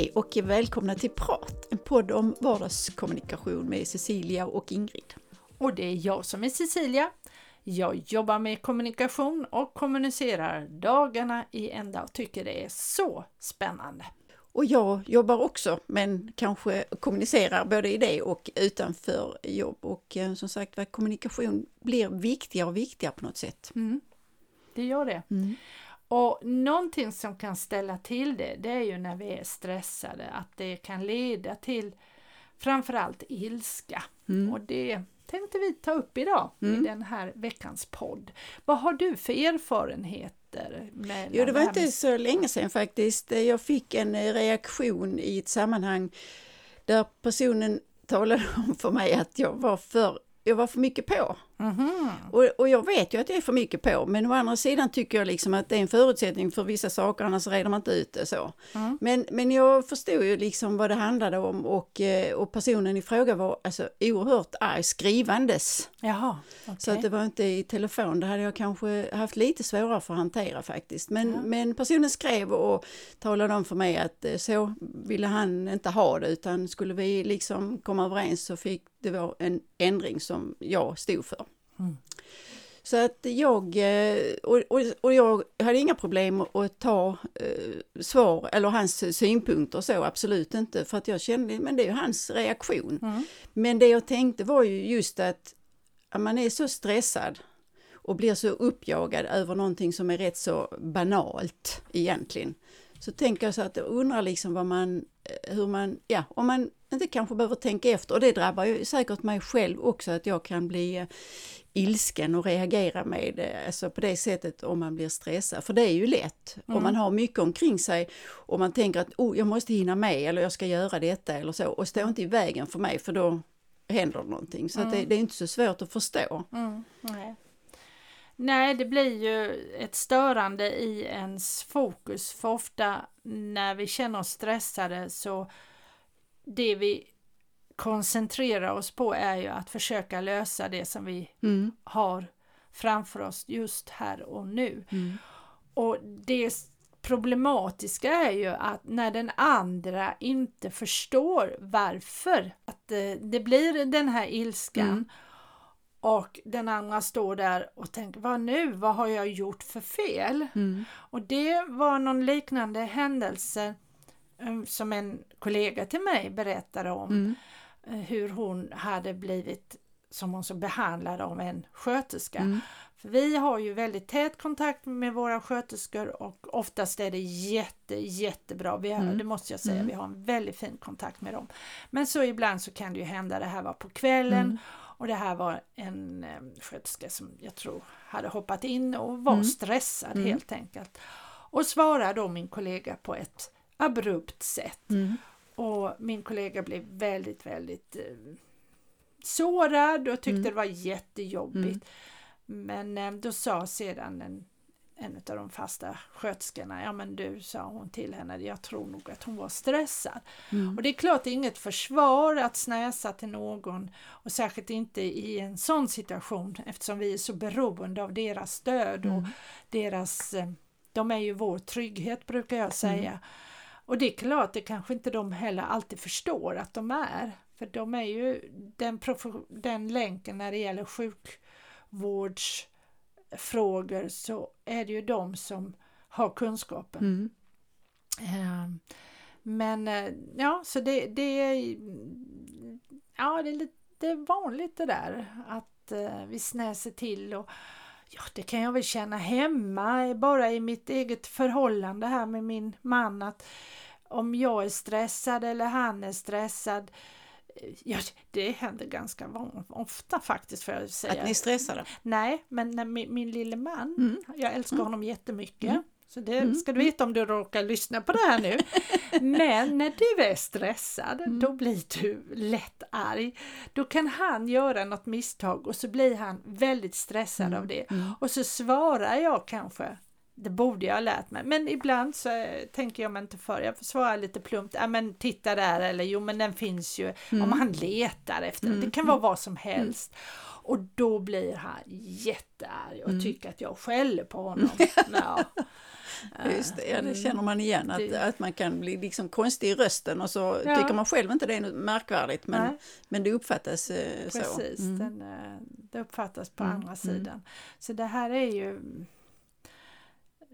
Hej och välkomna till Prat, en podd om vardagskommunikation med Cecilia och Ingrid. Och det är jag som är Cecilia. Jag jobbar med kommunikation och kommunicerar dagarna i ända och tycker det är så spännande. Och jag jobbar också, men kanske kommunicerar både i det och utanför jobb. Och eh, som sagt var, kommunikation blir viktigare och viktigare på något sätt. Mm. Det gör det. Mm. Och någonting som kan ställa till det, det är ju när vi är stressade, att det kan leda till framförallt ilska. Mm. Och det tänkte vi ta upp idag Mm. i den här veckans podd. Vad har du för erfarenheter? Med Jo, det var här inte med- så länge sedan faktiskt. Jag fick en eh, reaktion i ett sammanhang där personen talade om för mig att jag var för, jag var för mycket på. Mhm. Och, och jag vet ju att jag är för mycket på, men å andra sidan tycker jag liksom att det är en förutsättning för vissa saker, annars reder man inte ut det så. Mm. Men, men jag förstod ju liksom vad det handlade om och, eh, och personen i fråga var alltså oerhört arg skrivandes. Jaha, Så okej. att det var inte i telefon, det hade jag kanske haft lite svårare för att hantera faktiskt. Men, Ja. men personen skrev och talade om för mig att eh, så ville han inte ha det utan skulle vi liksom komma överens så fick det vara en ändring som jag stod för. Mm. Så att jag, eh, och, och, och jag hade inga problem att ta eh, svar eller hans synpunkter så, absolut inte. För att jag kände, men det är ju hans reaktion. Mm. Men det jag tänkte var ju just att, att man är så stressad och blir så uppjagad över någonting som är rätt så banalt egentligen. Så tänker jag så att jag undrar liksom vad man, eh, hur man, ja, om man inte kanske behöver tänka efter. Och det drabbar ju säkert mig själv också att jag kan bli eh, ilsken och reagera med det, alltså på det sättet om man blir stressad. För det är ju lätt om Mm. man har mycket omkring sig och man tänker att oh, jag måste hinna med eller jag ska göra detta eller så och stå inte i vägen för mig för då händer någonting. Så att det, Mm. det är inte så svårt att förstå. Mm, nej. nej, det blir ju ett störande i ens fokus för ofta när vi känner oss stressade så det vi koncentrerar oss på är ju att försöka lösa det som vi Mm. har framför oss just här och nu. Mm. Och det problematiska är ju att när den andra inte förstår varför att eh, det blir den här ilskan Mm. och den andra står där och tänker vad nu, vad har jag gjort för fel? Mm. Och det var någon liknande händelse som en kollega till mig berättade om Mm. eh, hur hon hade blivit som hon så behandlad av en sköterska. Mm. För vi har ju väldigt tät kontakt med våra sköterskor och oftast är det jätte, jättebra. Vi har, Mm. Det måste jag säga, Mm. vi har en väldigt fin kontakt med dem. Men så ibland så kan det ju hända, det här var på kvällen Mm. och det här var en eh, sköterska som jag tror hade hoppat in och var Mm. stressad helt enkelt. Och svarar då min kollega på ett abrupt sätt. Mm. Och min kollega blev väldigt, väldigt eh, sårad och tyckte Mm. det var jättejobbigt. Men eh, då sa sedan en, en av de fasta sköterskorna, ja men du sa hon till henne, jag tror nog att hon var stressad. Mm. Och det är klart det är inget försvar att snäsa till någon och särskilt inte i en sån situation eftersom vi är så beroende av deras stöd och Mm. deras, eh, de är ju vår trygghet brukar jag säga. Och det är klart, det kanske inte de heller alltid förstår att de är. För de är ju den, den länken när det gäller sjukvårdsfrågor så är det ju de som har kunskapen. Mm. Eh, Men eh, ja, så det, det är ja, det är lite vanligt det där att eh, vi snäser till och ja, det kan jag väl känna hemma bara i mitt eget förhållande här med min man att om jag är stressad eller han är stressad eh, Ja, det händer ganska ofta faktiskt får jag säga. Att ni är stressade? Nej, men när min, min lille man, Mm. jag älskar Mm. honom jättemycket. Mm. Så det Mm. ska du veta om du råkar lyssna på det här nu. Men när du är stressad, Mm. då blir du lätt arg. Då kan han göra något misstag och så blir han väldigt stressad av det. Mm. Och så svarar jag kanske, det borde jag ha lärt mig, men ibland så eh, tänker jag mig inte för. Jag får svara lite plumpt, ja men titta där eller jo men den finns ju, Mm. om han letar efter den. Mm. Det kan vara vad som helst. Och då blir han jättearg och Mm. tycker att jag skäller på honom. Ja. Just det, ja, det Mm. känner man igen, att, att man kan bli liksom konstig i rösten och så Ja. tycker man själv inte det är något märkvärdigt men, Nej. men det uppfattas eh, så. Precis, Mm. eh, det uppfattas på Mm, andra mm. sidan. Så det här är ju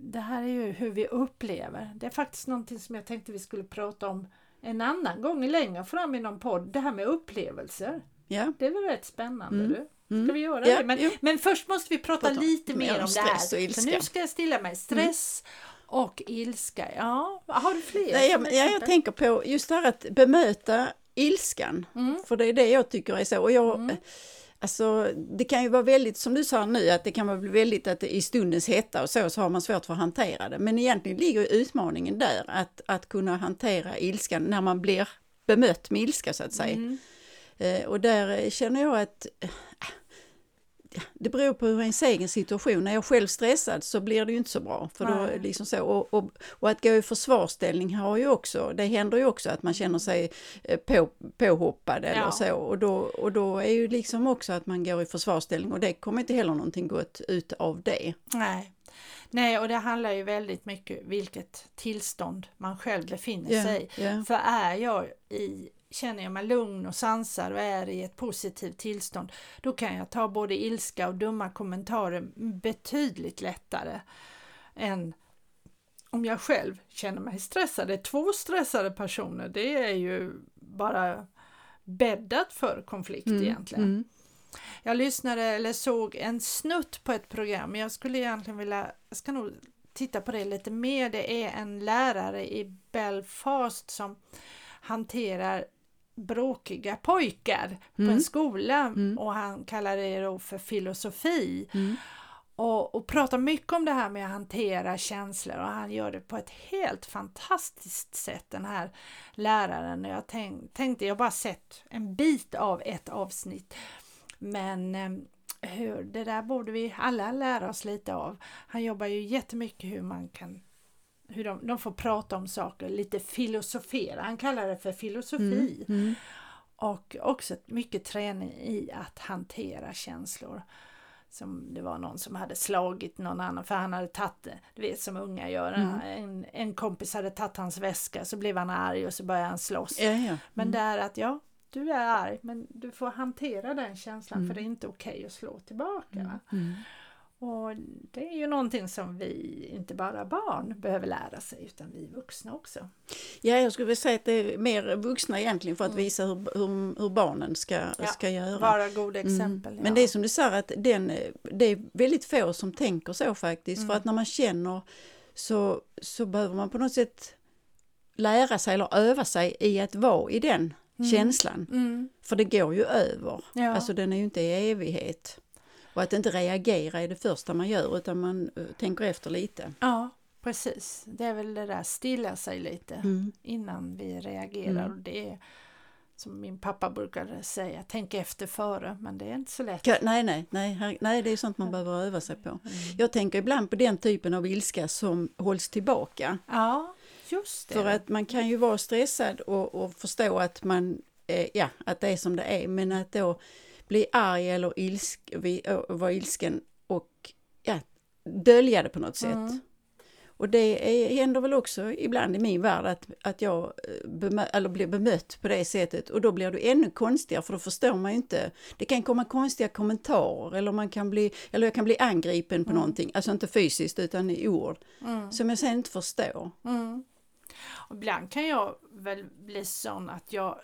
det här är ju hur vi upplever. Det är faktiskt någonting som jag tänkte vi skulle prata om en annan gång längre fram i någon podd. Det här med upplevelser. Ja. Det är väl rätt spännande Mm. du? Mm. Ska vi göra Ja, det? Men, jo. men först måste vi prata Prata lite mer om om det här. Så nu ska jag stilla mig. Stress och ilska. Ja, har du fler? Nej, jag, ja, jag tänker på just det här att bemöta ilskan, Mm. för det är det jag tycker är så. Och jag, Mm. Alltså, det kan ju vara väldigt, som du sa nu, att det kan vara väldigt att i stundens hetta och så, så har man svårt för att hantera det. Men egentligen ligger utmaningen där, att, att kunna hantera ilskan när man blir bemött med ilska så att säga. Mm. Eh, och där känner jag att eh, det beror på hur ens egen situation. När jag är själv stressad så blir det ju inte så bra. För då, Nej. liksom så. Och, och, och att gå i försvarsställning har ju också, det händer ju också att man känner sig eh, på, påhoppad eller Ja. så. Och då, och då är ju liksom också att man går i försvarsställning och det kommer inte heller någonting gott ut av det. Nej. Nej, och det handlar ju väldigt mycket vilket tillstånd man själv befinner Ja, sig i. ja. För är jag i, känner jag mig lugn och sansad och är i ett positivt tillstånd, då kan jag ta både ilska och dumma kommentarer betydligt lättare än om jag själv känner mig stressad. Två stressade personer, det är ju bara bäddat för konflikt egentligen. Mm. Jag lyssnade eller såg en snutt på ett program. Jag skulle egentligen vilja, jag ska nog titta på det lite mer. Det är en lärare i Belfast som hanterar bråkiga pojkar på Mm. en skola Mm. och han kallar det då för filosofi Mm. och, och pratar mycket om det här med att hantera känslor och han gör det på ett helt fantastiskt sätt den här läraren. Jag tänk, tänkte, jag bara sett en bit av ett avsnitt men eh, hur, det där borde vi alla lära oss lite av. Han jobbar ju jättemycket hur man kan hur de, de får prata om saker, lite filosofera. Han kallar det för filosofi. Mm. Mm. Och också mycket träning i att hantera känslor. Som det var någon som hade slagit någon annan för han hade tagit det, du vet som unga gör. Mm. En, en kompis hade tagit hans väska så blev han arg och så började han slåss. Ja, ja. Men Mm. det är att ja, du är arg men du får hantera den känslan Mm. för det är inte okej att slå tillbaka. va? Mm. Och det är ju någonting som vi, inte bara barn, behöver lära sig utan vi vuxna också. Ja, jag skulle vilja säga att det är mer vuxna egentligen för att Mm. visa hur, hur, hur barnen ska, Ja, ska göra. Vara goda exempel. Mm. Men det är som du säger att den, det är väldigt få som tänker så faktiskt. Mm. För att när man känner så, så behöver man på något sätt lära sig eller öva sig i att vara i den Mm. känslan. Mm. För det går ju över. Ja. Alltså den är ju inte i evighet. Och att inte reagera är det första man gör utan man eh, tänker efter lite. ja, precis. Det är väl det där stilla sig lite Mm. innan vi reagerar. Mm. Och det är som min pappa brukade säga, tänk efter före, men det är inte så lätt. Nej, nej, nej, nej, det är sånt man behöver öva sig på. Jag tänker ibland på den typen av ilska som hålls tillbaka. Ja, just det. För att man kan ju vara stressad och, och förstå att man, eh, ja, att det är som det är, men att då bli arg eller ilsk, vara ilsken och ja, dölja det på något sätt. Mm. Och det är, händer väl också ibland i min värld att, att jag eh, bemö, eller blir bemött på det sättet och då blir det ännu konstigare för då förstår man ju inte. Det kan komma konstiga kommentarer eller, man kan bli, eller jag kan bli angripen på Mm. någonting, alltså inte fysiskt utan i ord, Mm. som jag sen inte förstår. Mm. Och ibland kan jag väl bli sån att jag,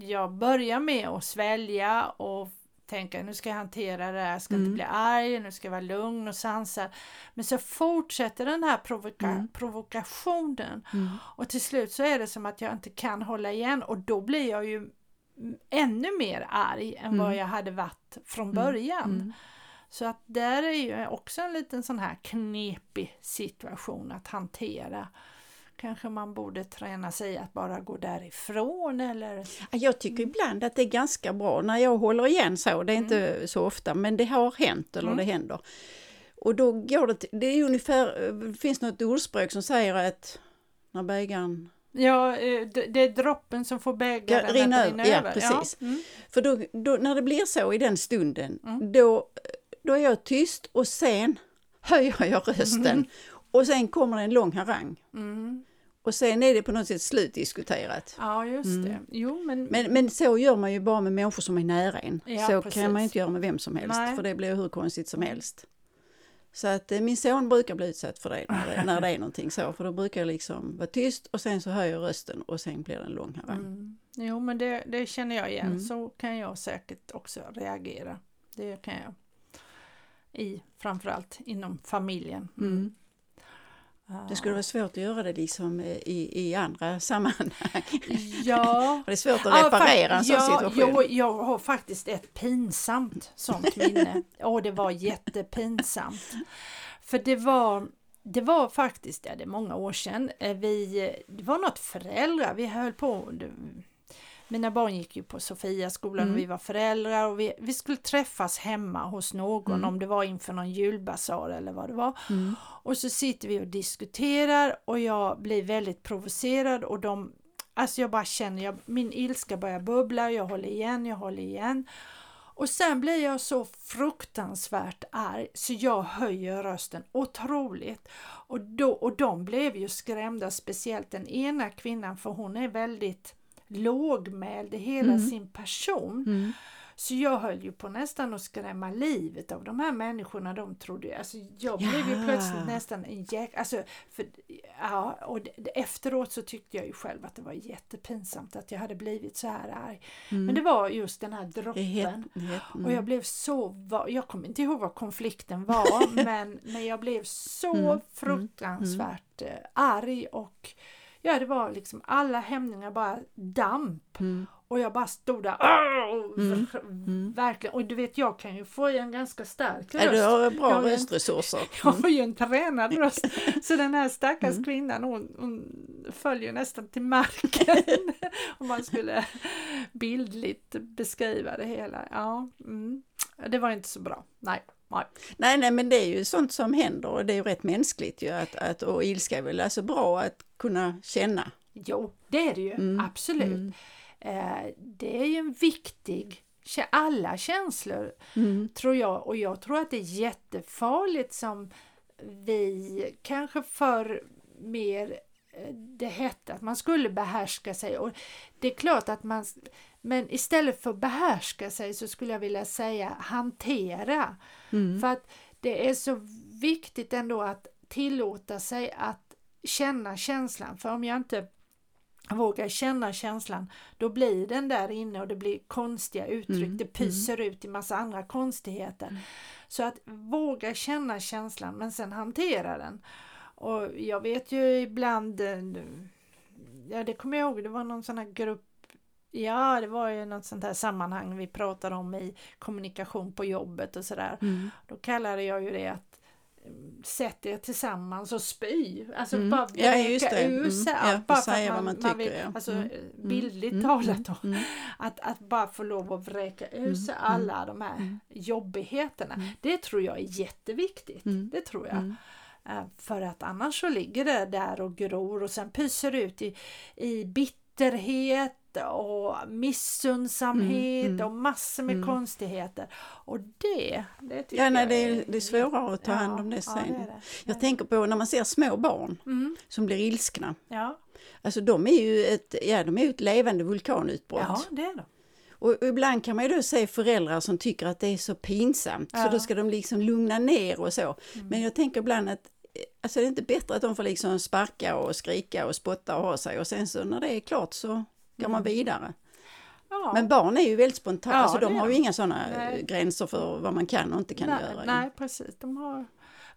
jag börjar med att svälja och tänka nu ska jag hantera det här, jag ska Mm. inte bli arg, nu ska jag vara lugn och sansad. Men så fortsätter den här provoka- Mm. provokationen och till slut så är det som att jag inte kan hålla igen och då blir jag ju mm, ännu mer arg än vad Mm. jag hade varit från Mm. början. Mm. Så att där är ju också en liten sån här knepig situation att hantera. Kanske man borde träna sig att bara gå därifrån eller... Ja, Jag tycker ibland att det är ganska bra när jag håller igen så, det är inte så ofta, men det har hänt eller Mm. det händer. Och då går det, till- det är ungefär, det finns något ordspråk som säger att när bägaren Ja, eh, det är droppen som får bägaren att rinna över, ja, precis. Mm. För då, då, när det blir så i den stunden, Mm. då, då är jag tyst och sen höjer jag rösten. Och sen kommer det en lång harang. Mm. Och sen är det på något sätt slutdiskuterat. Ja, just Mm. det. Jo, men, Men, men så gör man ju bara med människor som är nära en. Ja, så precis. kan man inte göra med vem som helst, Nej. för det blir hur konstigt som helst. Så att eh, min son brukar bli utsatt för det när, det när det är någonting så, för då brukar jag liksom vara tyst och sen så höjer jag rösten och sen blir det en lång harang. Mm. Jo, men det, det känner jag igen. Mm. Så kan jag säkert också reagera. Det kan jag. I, framförallt inom familjen. Mm. Det skulle vara svårt att göra det liksom i, i andra sammanhang. Ja. Det är svårt att reparera en sån ja, situation. Jag, jag har faktiskt ett pinsamt sånt minne. Och det var jättepinsamt. För det var, det var faktiskt, ja, det är många år sedan, eh, vi, det var något föräldrar, vi höll på, mina barn gick ju på Sofiaskolan Mm. och vi var föräldrar och vi, vi skulle träffas hemma hos någon Mm. om det var inför någon julbasar eller vad det var. Mm. Och så sitter vi och diskuterar och jag blir väldigt provocerad och de Alltså jag bara känner, jag, min ilska börjar bubbla, jag håller igen, jag håller igen. Och sen blir jag så fruktansvärt arg så jag höjer rösten otroligt. Och, då, och de blev ju skrämda, speciellt den ena kvinnan för hon är väldigt lågmäld i hela Mm. sin person. Mm. Så jag höll ju på nästan att skrämma livet av de här människorna. De trodde ju, alltså jag blev ju plötsligt nästan en jäk... Alltså, för, ja, och efteråt så tyckte jag ju själv att det var jättepinsamt att jag hade blivit så här arg. Mm. Men det var just den här droppen. het, mm. Och jag blev så, jag kommer inte ihåg vad konflikten var, men, men jag blev så Mm, mm, fruktansvärt eh, arg och ja, det var liksom alla hämningar bara damp. Mm. Och jag bara stod där Mm, mm. verkligen. Och du vet, jag kan ju få en ganska stark Ja, du röst. har bra Jag har en- röstresurser. Jag har ju en tränad röst. Så den här stackars Mm. kvinnan hon, hon följer nästan till marken. Om man skulle bildligt beskriva det hela. Ja, mm. Det var inte så bra. Nej. Nej. Nej, nej, men det är ju sånt som händer och det är ju rätt mänskligt ju att, att och ilska är väl alltså bra att kunna känna. Jo, det är det ju. Mm, Absolut. mm. Eh, det är ju en viktig alla känslor Mm. tror jag och jag tror att det är jättefarligt som vi kanske för mer eh, det hette att man skulle behärska sig och det är klart att man men istället för behärska sig så skulle jag vilja säga hantera Mm. för att det är så viktigt ändå att tillåta sig att känna känslan för om jag inte vågar känna känslan då blir den där inne och det blir konstiga uttryck, Mm, det pyser ut i massa andra konstigheter. Mm. Så att våga känna känslan men sen hantera den. Och jag vet ju ibland, eh, ja det kommer jag ihåg, det var någon sån här grupp Ja, det var ju något sånt här sammanhang vi pratade om i kommunikation på jobbet och sådär. Mm. Då kallade jag ju det att eh, sätt er tillsammans och spy. Alltså Mm. bara Ja, just vräka det. ur Mm. sig Ja, allt. bara för att man, man man vill, tycker, ja. alltså Mm. Mm. bildligt Mm. talat då. Mm. Att, att bara få lov att vräka ur Mm. sig Mm. alla de här Mm. jobbigheterna. Mm. Det tror jag är jätteviktigt. Mm. Det tror jag. Mm. Eh, För att annars så ligger det där och gror och sen pyser ut i, i bitterhet och missundsamhet Mm, mm. och massor med Mm. konstigheter. Och det, det tycker Ja, nej, jag det är, det är svårare att ta Ja, hand om det ja, sen. det är det. Jag tänker på när man ser små barn Mm, som blir ilskna. ja. Alltså de är ju ett, ja, de är ett levande vulkanutbrott. ja, det är det. Och ibland kan man ju då se föräldrar som tycker att det är så pinsamt Ja. Mm. så då ska de liksom lugna ner och så. Men jag tänker ibland att alltså det är inte bättre att de får liksom sparka och skrika och spotta och ha sig och sen så när det är klart så går man Mm. vidare. Ja. Men barn är ju väldigt spontana, Ja, alltså de har ju inga sådana gränser för vad man kan och inte kan nej, göra. nej, precis. De har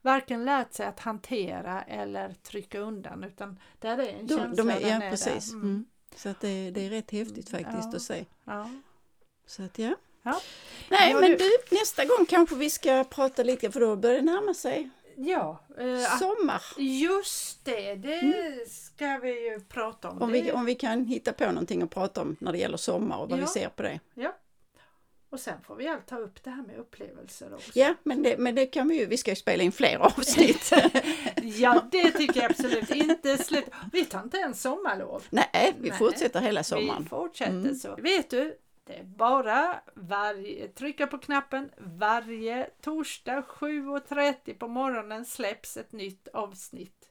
varken lärt sig att hantera eller trycka undan utan där är en De, känsla. de är, ja, är precis. Där. Mm. Så att det, det är rätt häftigt faktiskt Ja. att se. Ja. Så att ja. Ja. Nej men du- du, nästa gång kanske vi ska prata lite för då börjar det närma sig Ja, eh, sommar. just det, det ska vi ju prata om. Mm. Om vi, om vi kan hitta på någonting att prata om när det gäller sommar och vad Ja. vi ser på det. ja. Och sen får vi allt ta upp det här med upplevelser också. Ja, men det, men det kan vi ju, vi ska ju spela in fler avsnitt. Ja, det tycker jag absolut inte slut. Vi tar inte ens sommarlov. Nej, vi Nej. fortsätter hela sommaren. Vi fortsätter Mm. så. Vet du, det är eh, bara varje, trycka på knappen varje torsdag 7.30 på morgonen släpps ett nytt avsnitt.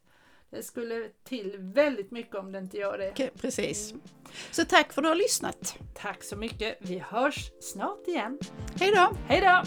Det skulle till väldigt mycket om det inte gör det. Okej, precis. Mm. Så tack för att du har lyssnat. Tack så mycket. Vi hörs snart igen. Hej då! Hej då!